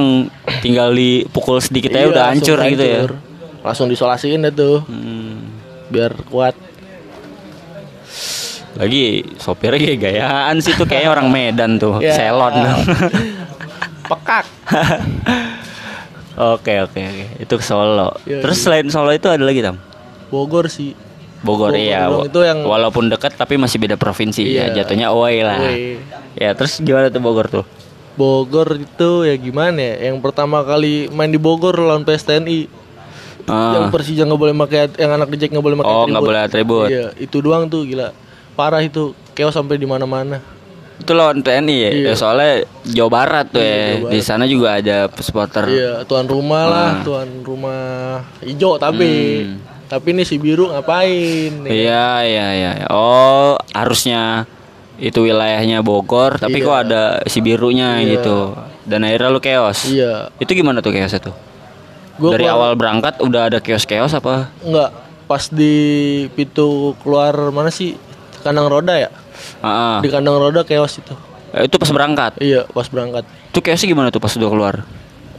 tinggal dipukul sedikit aja Iya, udah hancur gitu ya. langsung disolasiin deh tuh Hmm. biar kuat Lagi sopirnya kayak gayaan sih tuh kayak orang Medan tuh, Ya. selon. (laughs) pekak Oke oke oke, itu ke Solo. Iya, Terus iya. selain Solo itu ada lagi tam? Bogor sih Bogor, Bogor iya. itu yang- walaupun dekat tapi masih beda provinsi ya, Iya. jatuhnya away lah. Away. Ya terus gimana tuh Bogor tuh? Bogor itu ya gimana ya yang pertama kali main di Bogor lawan PSTNI Ah. yang Persija nggak boleh pakai yang anak Jack nggak boleh pakai Oh, nggak boleh atribut. iya itu doang tuh gila parah itu chaos sampai di mana-mana Itu lawan TNI ya? Iya. Ya, soalnya Jawa Barat tuh ya. Jawa Di sana juga ada supporter. iya tuan rumah lah Ah. tuan rumah hijau tapi Hmm. tapi ini si biru ngapain Iya iya iya. Oh harusnya itu wilayahnya Bogor, tapi Iya. kok ada si birunya Iya. gitu. Dan akhirnya lu chaos. iya Itu gimana tuh chaosnya tuh? Gua Dari awal berangkat udah ada chaos-chaos apa? Enggak, pas di pintu keluar mana sih? Kandang roda ya? Ah. Di kandang roda chaos itu. Eh, itu pas berangkat. Iya, pas berangkat. Itu chaosnya gimana tuh pas udah keluar?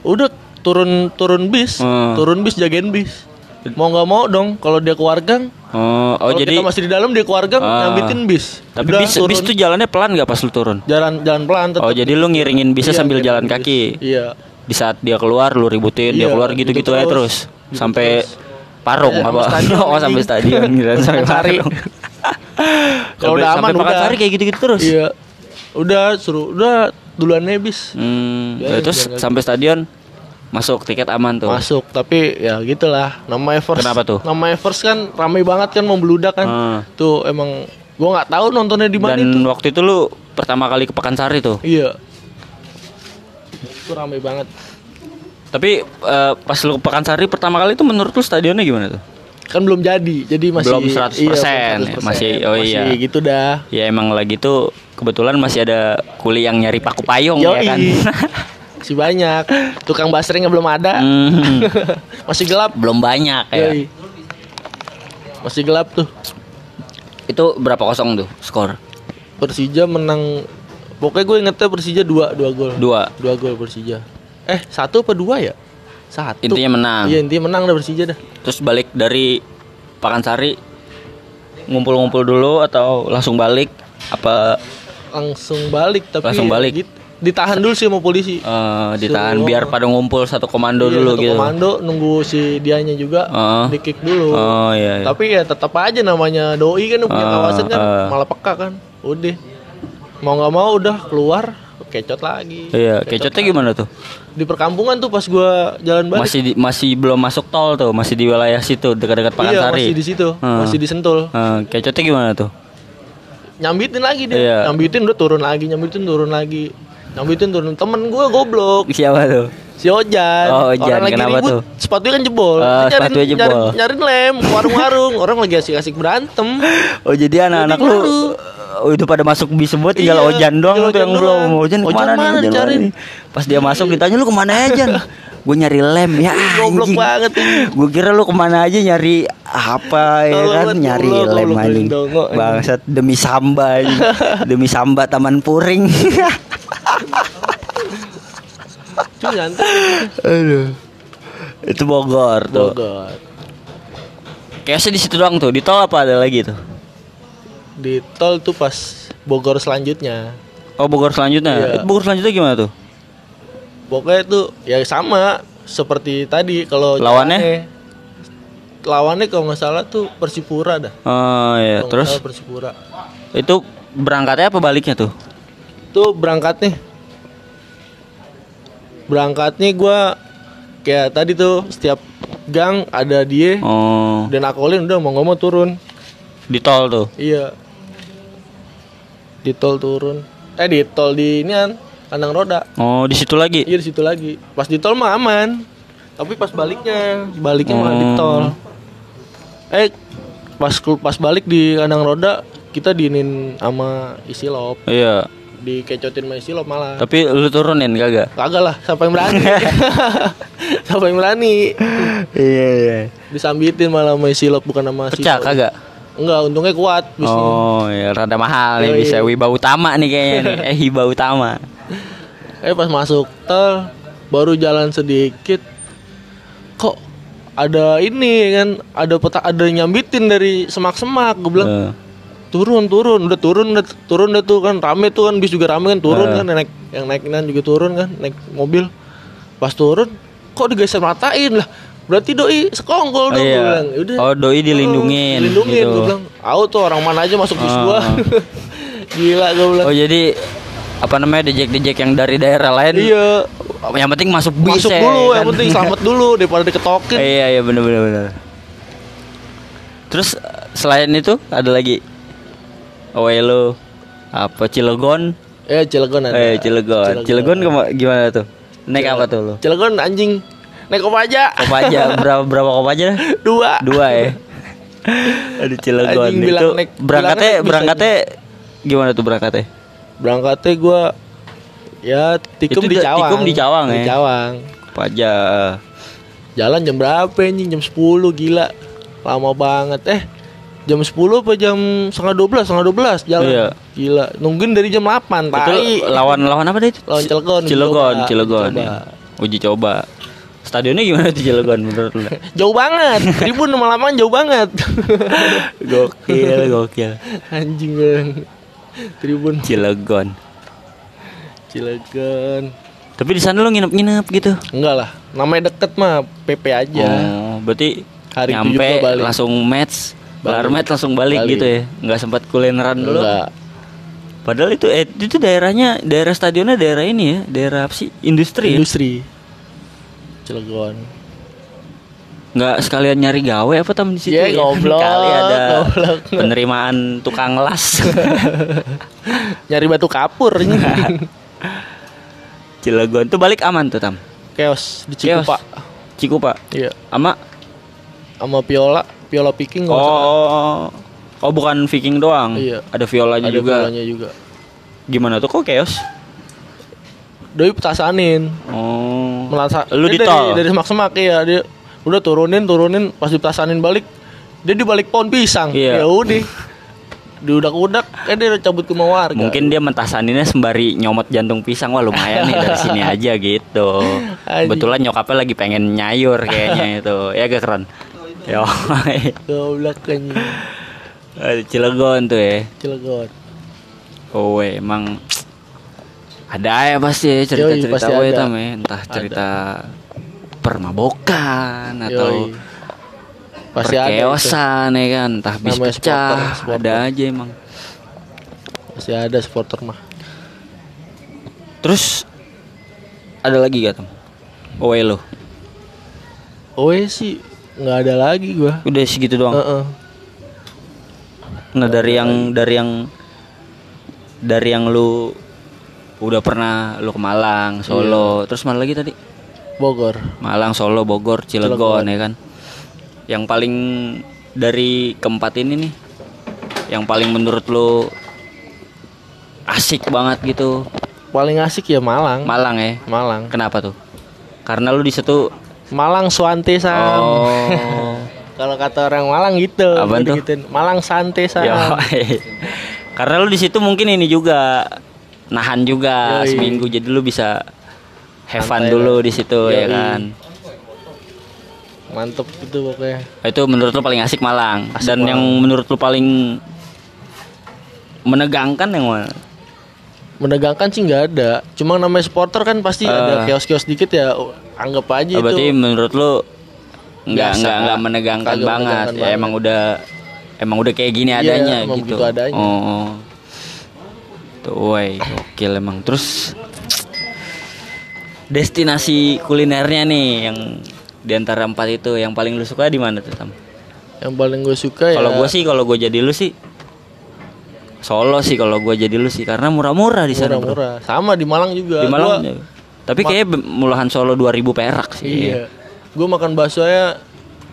Udah turun turun bis, Hmm. turun bis jagain bis. Mau nggak mau dong kalau dia keluar gang. Oh, oh jadi kita masih di dalam dia keluar gang Ah. nyambitin bis. tapi Udah, bis turun. bis tuh jalannya pelan gak pas lu turun? jalan jalan pelan tetap. Oh, jadi lu ngiringin bisnya Iya, sambil jalan bis. kaki. Iya. Di saat dia keluar lu ributin, dia Iya, keluar gitu-gitu gitu aja terus. terus. Gitu Sampai terus. Parung Iya, apa? stadion, (laughs) oh, sampai stadion gitu. (laughs) Sampai Cari. (laughs) Kalau udah aman udah. Pakansari kayak gitu-gitu terus. Iya. Udah suruh udah duluan bis. Hmm, Biarin, terus sampai stadion masuk tiket aman tuh. Masuk, tapi ya gitulah. Nama Evers. Kenapa tuh? Nama Evers kan ramai banget kan membludak kan. Ah. Tuh emang gua nggak tahu nontonnya di mana Dan itu. waktu itu lu pertama kali ke Pekansari tuh. Iya. Itu ramai banget. Tapi eh, pas lu ke Pekansari pertama kali itu menurut lu stadionnya gimana tuh? Kan belum jadi. Jadi masih Belum 100%, iya, belum 100%. masih- oh iya. Masih gitu dah. Ya emang lagi tuh kebetulan masih ada kuli yang nyari paku payung ya Yoi. kan. (laughs) Masih banyak. Tukang basringnya belum ada. Hmm, (laughs) masih gelap. belum banyak ya. Yoi. Masih gelap tuh. Itu berapa kosong tuh skor? Persija menang Pokoknya gue ingetnya Persija dua dua gol. Dua. Dua gol Persija. Eh satu apa dua ya? Satu. Intinya menang. Iya intinya menang dah Persija dah. Terus balik dari Pakansari ngumpul-ngumpul dulu atau langsung balik apa Langsung balik tapi Langsung ya balik. gitu. Ditahan dulu sih sama polisi. eh, ditahan Suruh- biar pada ngumpul satu komando Iya, dulu satu gitu. Komando nunggu si dianya juga Ah. di kick dulu. Oh iya. iya. Tapi ya tetap aja namanya doi kan punya Ah, kawasan kan ah. malah peka kan. Udah. Mau nggak mau udah keluar kecot lagi. Iya, kecotnya gimana tuh? Di perkampungan tuh pas gua jalan balik. Masih di- masih belum masuk tol tuh, masih di wilayah situ dekat-dekat iya, Pakansari. masih di situ, Hmm. masih disentul. Eh, kecotnya gimana tuh? Nyambitin lagi dia. Iya. Nyambitin udah turun lagi, nyambitin turun lagi. Nyambitin turun. Temen gua goblok. Siapa tuh? Si Ojan. Oh, Ojan. Orang lagi Kenapa ribut, tuh? sepatunya kan jebol. Oh, Dia sepatunya jebol. Nyariin, nyariin lem, warung-warung. Orang lagi asik-asik berantem. Oh jadi anak-anak lu oh, itu pada masuk bis semua tinggal Iya, Ojan doang tuh yang Ojan belum. Ojan Ojan ke mana nih? mana Ojan dicariin? mana nih? Pas dia masuk ditanya lu ke mana aja? Gue nyari lem ya Goblok banget. Gue kira lu ke mana aja nyari apa ya kan nyari lem anjing. anjing. Bangsat demi samba (laughs) demi samba Taman Puring. (laughs) Cuma nyantai. Aduh. Itu Bogor tuh. Bogor. Kayaknya di situ doang tuh. Di tol apa ada lagi tuh? Di tol tuh pas Bogor selanjutnya. Oh Bogor selanjutnya. Iya. Itu Bogor selanjutnya gimana tuh? Pokoknya tuh ya sama seperti tadi kalau Lawannya? jalannya- lawannya kalau nggak salah tuh Persipura dah. Oh iya. Kalau nggak Terus Persipura. itu berangkatnya apa baliknya tuh? Tuh berangkatnya. Berangkatnya gua kayak tadi tuh setiap gang ada dia Oh, dan akolin udah mau ngomong turun. di tol tuh. Iya. Di tol turun. eh di tol di ini kan kandang roda Oh, di situ lagi. iya di situ lagi pas di tol mah aman tapi pas baliknya baliknya malah di Oh. tol eh pas pas balik di kandang roda kita diinin sama isilop Iya. Dikecotin sama isilop malah Tapi lu turunin kagak? kagak lah siapa yang berani (laughs) siapa yang berani Iya, iya. disambitin malah sama isilop bukan sama si Pecah kagak? enggak untungnya kuat bisnya. Oh, ya rada mahal nih bisa wiba utama nih kayaknya nih. Eh, hiba utama. (laughs) Eh pas masuk tol baru jalan sedikit kok ada ini kan ada peta ada nyambitin dari semak-semak gue bilang Eh, turun turun udah turun udah turun udah tuh kan rame tuh kan bis juga rame kan turun Eh. kan naik yang naikinan juga turun kan naik mobil pas turun kok digeser matain lah berarti doi sekongkol Oh, dong gue iya. bilang Yaudah. Oh, doi dilindungin, dilindungin gitu. gue bilang aku tuh orang mana aja masuk bis Ah. (laughs) gua gila gue bilang Oh, jadi apa namanya dejek-dejek yang dari daerah lain iya yang penting masuk bis masuk ya, dulu kan? yang penting selamat dulu (laughs) daripada diketokin iya iya bener bener bener terus selain itu ada lagi Owelo apa Cilegon Eh Cilegon ada. eh Cilegon Cilegon kema- gimana tuh naik apa tuh lu Cilegon anjing naik apa aja? Kop aja (laughs) berapa berapa kop aja Dua. dua ya (laughs) Aduh Cilegon Anjing itu naik- berangkatnya naik berangkatnya gimana tuh berangkatnya Berangkatnya gua ya tikum Itu di Cawang. tikum di Cawang Di ya? Cawang. apa aja Jalan jam berapa anjing? Jam 10 gila. Lama banget. Eh jam 10 apa jam setengah 12 setengah 12 jalan. Iya. gila. Nungguin dari jam 8 itu tai. lawan lawan apa itu Lawan Cilegon, Cilegon coba. Cilegon. Uji ya. coba. uji coba. Stadionnya gimana tuh Cilegon menurut lu? (laughs) Jauh banget. Tribun lama-lamaan jauh banget. (laughs) Gokil gokil. Anjing bang. Tribun. Cilegon. Cilegon. Tapi di sana lu nginep-nginep gitu? Enggak lah. Namanya deket mah PP aja. Oh berarti Hari itu nyampe balik. langsung match match langsung balik, Balik. gitu ya. Nggak sempat kulineran dulu. Enggak padahal itu eh, itu daerahnya daerah stadionnya daerah ini ya. Daerah apa sih? Industri ya? industri. Cilegon. Nggak sekalian nyari gawe apa tam di situ Ya, goblok, (laughs) kali ada goblok. penerimaan tukang las. (laughs) Nyari batu kapur. (laughs) Cilegon. Tuh balik aman tuh tam? Chaos di Chaos. Cikupa? Cikupa iya. Ama? Sama Viola Viola Picking kalau nggak salah. oh oh bukan Viking doang. Iya. ada violanya ada juga. Violanya juga. Gimana tuh? Kok chaos? Doi petasanin. Oh. Melasa lu dia di dari, dari semak-semak ya dia udah turunin turunin. Pas dipetasanin balik dia di balik pohon pisang. Iya. ya udah. Diudak-udak kan dia udah cabut ke warga Mungkin dia mentasaninnya sembari nyomot jantung pisang. Wah lumayan nih dari sini aja gitu. (laughs) Kebetulan nyokapnya lagi pengen nyayur kayaknya itu. Ya gak keren Yo, goblok anjing Cilegon tuh ya Cilegon. Oh emang Ada ya pasti ya cerita-cerita we ada. tam ya Entah cerita permabokan atau Yoi. pasti ada perkeosan ya kan. Entah bis Namanya pecah supporter, supporter. Ada aja emang. Pasti ada supporter mah. Terus Ada lagi gak tem? Owe lo oh sih nggak ada lagi gua Udah segitu doang Heeh. Nah dari yang dari yang dari yang lu udah pernah lu ke Malang, Iya. Solo, terus mana lagi tadi? Bogor Malang, Solo, Bogor, Cilegon, Cilegon. ya kan. Yang paling dari keempat ini nih, yang paling menurut lu asik banget gitu, paling asik ya Malang Malang ya. Malang Kenapa tuh? Karena lu di situ Malang Suante Sam oh (laughs) kalau kata orang Malang gitu tuh? gitu-gituin. Malang Sante Sam Yo, Karena lu di situ mungkin ini juga nahan juga Yoi. seminggu jadi lu bisa have fun Santai dulu di situ ya kan. mantep gitu pokoknya Itu menurut lu paling asik Malang Asik dan Malang. yang menurut lu paling menegangkan yang mana? Menegangkan sih nggak ada cuma namanya supporter kan pasti Eh. ada kios-kios dikit ya anggap aja Oh, berarti itu menurut lu nggak nggak nggak menegangkan banget menegangkan ya banget. emang udah emang udah kayak gini Iya, adanya gitu. adanya. Oh. Tuh, woi, gokil emang. Terus destinasi kulinernya nih yang di antara empat itu yang paling lu suka di mana tuh Tam? yang paling gue suka ya Kalau gue sih kalau gue jadi lu sih Solo sih kalau gua jadi lu sih karena murah-murah di sana. Murah-murah. Sama di Malang juga. Di Malang. Gua-. Tapi kayaknya be- mulahan Solo 2000 perak sih. Iya. Gue makan baksonya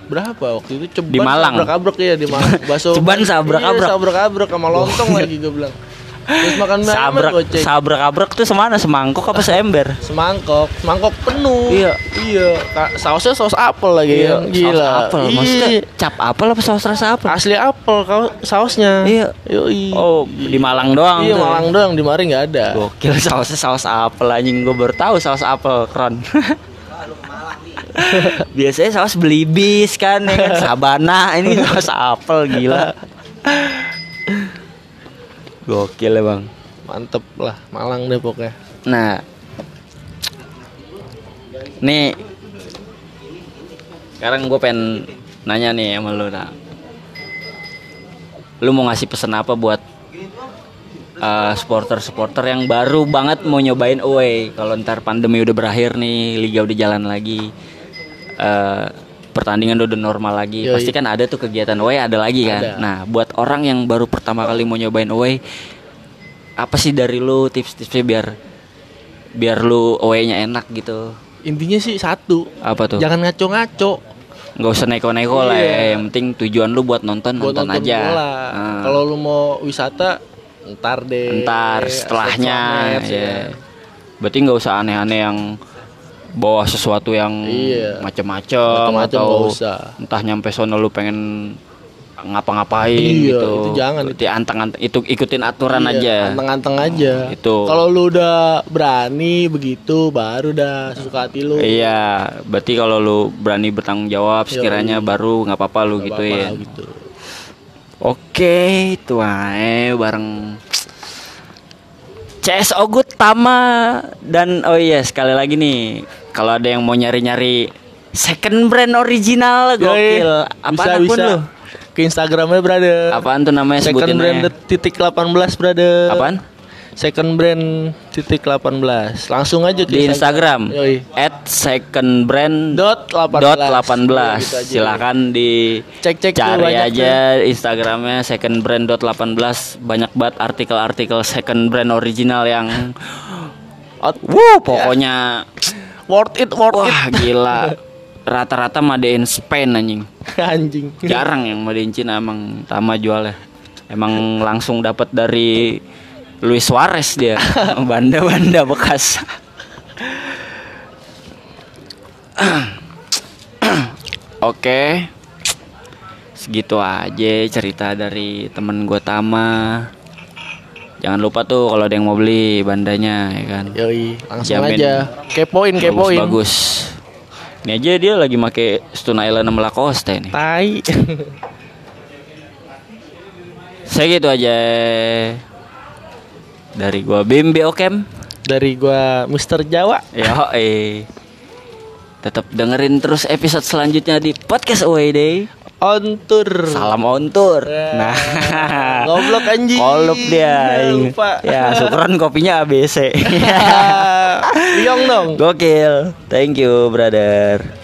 berapa waktu itu ceban Di Malang. sabrak-abrek ya di Malang. Bakso Ceban sabrak-abrek. Iya, sabrak-abrek sama lontong lagi gue bilang. (laughs) Terus makan Sabrak goceng. sabrak abrek tuh semana semangkok apa seember? semangkok, semangkok penuh. Iya. Iya, sausnya saus apel lagi kan. Gila. Saus apel. Maksudnya Iya. cap apel apa saus rasa apel? Asli apel kau sausnya. Iya. Yoi. Oh, di Malang doang. Iya, tuh. Malang doang di Mari nggak ada. Gokil sausnya saus apel anjing gue baru tahu saus apel keren. (laughs) Biasanya saus belibis kan ya kan sabana ini saus apel gila. Gokil ya bang. Mantep lah, Malang deh pokoknya. Nah, nih sekarang gue pengen nanya nih sama lu nah. Lu mau ngasih pesan apa buat eh, supporter-supporter yang baru banget mau nyobain away kalau ntar pandemi udah berakhir nih, liga udah jalan lagi, eh, pertandingan udah normal lagi, Yoi. pasti kan ada tuh kegiatan away ada lagi kan. Ada. Nah, buat orang yang baru pertama kali mau nyobain away, apa sih dari lu tips-tipsnya biar biar lu away-nya enak gitu? Intinya sih satu, Apa tuh? jangan ngaco-ngaco. nggak usah neko-neko lah Iya. ya. Yang penting tujuan lu buat nonton Buat nonton, nonton aja. Ah. Kalau lu mau wisata, ntar deh. ntar setelahnya Setelah match, ya. ya. Berarti nggak usah aneh-aneh yang bawa sesuatu yang Iya. Macem-macem atau usah. entah nyampe sono lu pengen ngapa-ngapain Iya, gitu. itu jangan. Berarti anteng-anteng itu ikutin aturan Iya, aja. Anteng-anteng aja. Itu. Kalau lu udah berani begitu, baru dah suka hati lu. Iya, berarti kalau lu berani bertanggung jawab sekiranya baru nggak apa-apa lu Nggak gitu apa-apa ya. gitu. Oke, itu ae bareng CSO Good Tama dan oh iya sekali lagi nih kalau ada yang mau nyari-nyari second brand original gokil. Yoi, Apa bisa, lu? Ke Instagramnya brother. Apaan tuh namanya Second brand aja. titik 18 brother. Apaan? Second brand titik 18. Langsung aja ke Di Instagram at second brand Dot 18. dot 18 Iya, gitu aja. silakan di Cek-cek tuh cari aja Instagramnya second brand dot 18 banyak banget artikel-artikel second brand original yang (gasps) Out- Wuh, pokoknya Worth it, worth wah gila. (laughs) Rata-rata made in Spain anjing. it. Anjing. Jarang yang made in Cina emang Tama jualnya. Emang langsung dapat dari Luis Suarez dia. (laughs) Banda-banda bekas. (clears throat) Oke. Segitu aja cerita dari temen gue Tama. Jangan lupa tuh kalau ada yang mau beli bandanya ya kan. Yoi, langsung Jamin. aja. Kepoin, kepoin. Bagus, bagus. Ini aja dia lagi make Stone Island sama Lacoste ini. Tai. Saya gitu aja. Dari gua Bimbi Okem. Dari gua Mister Jawa. Yo, eh. Tetap dengerin terus episode selanjutnya di podcast Away Day. On tour. Salam on tour. Ya. Nah, (laughs) Goblok anjing. Kolup dia. Ya, lupa. Ya, syukuran kopinya ABC. Liong (laughs) dong. Gokil. Thank you, brother.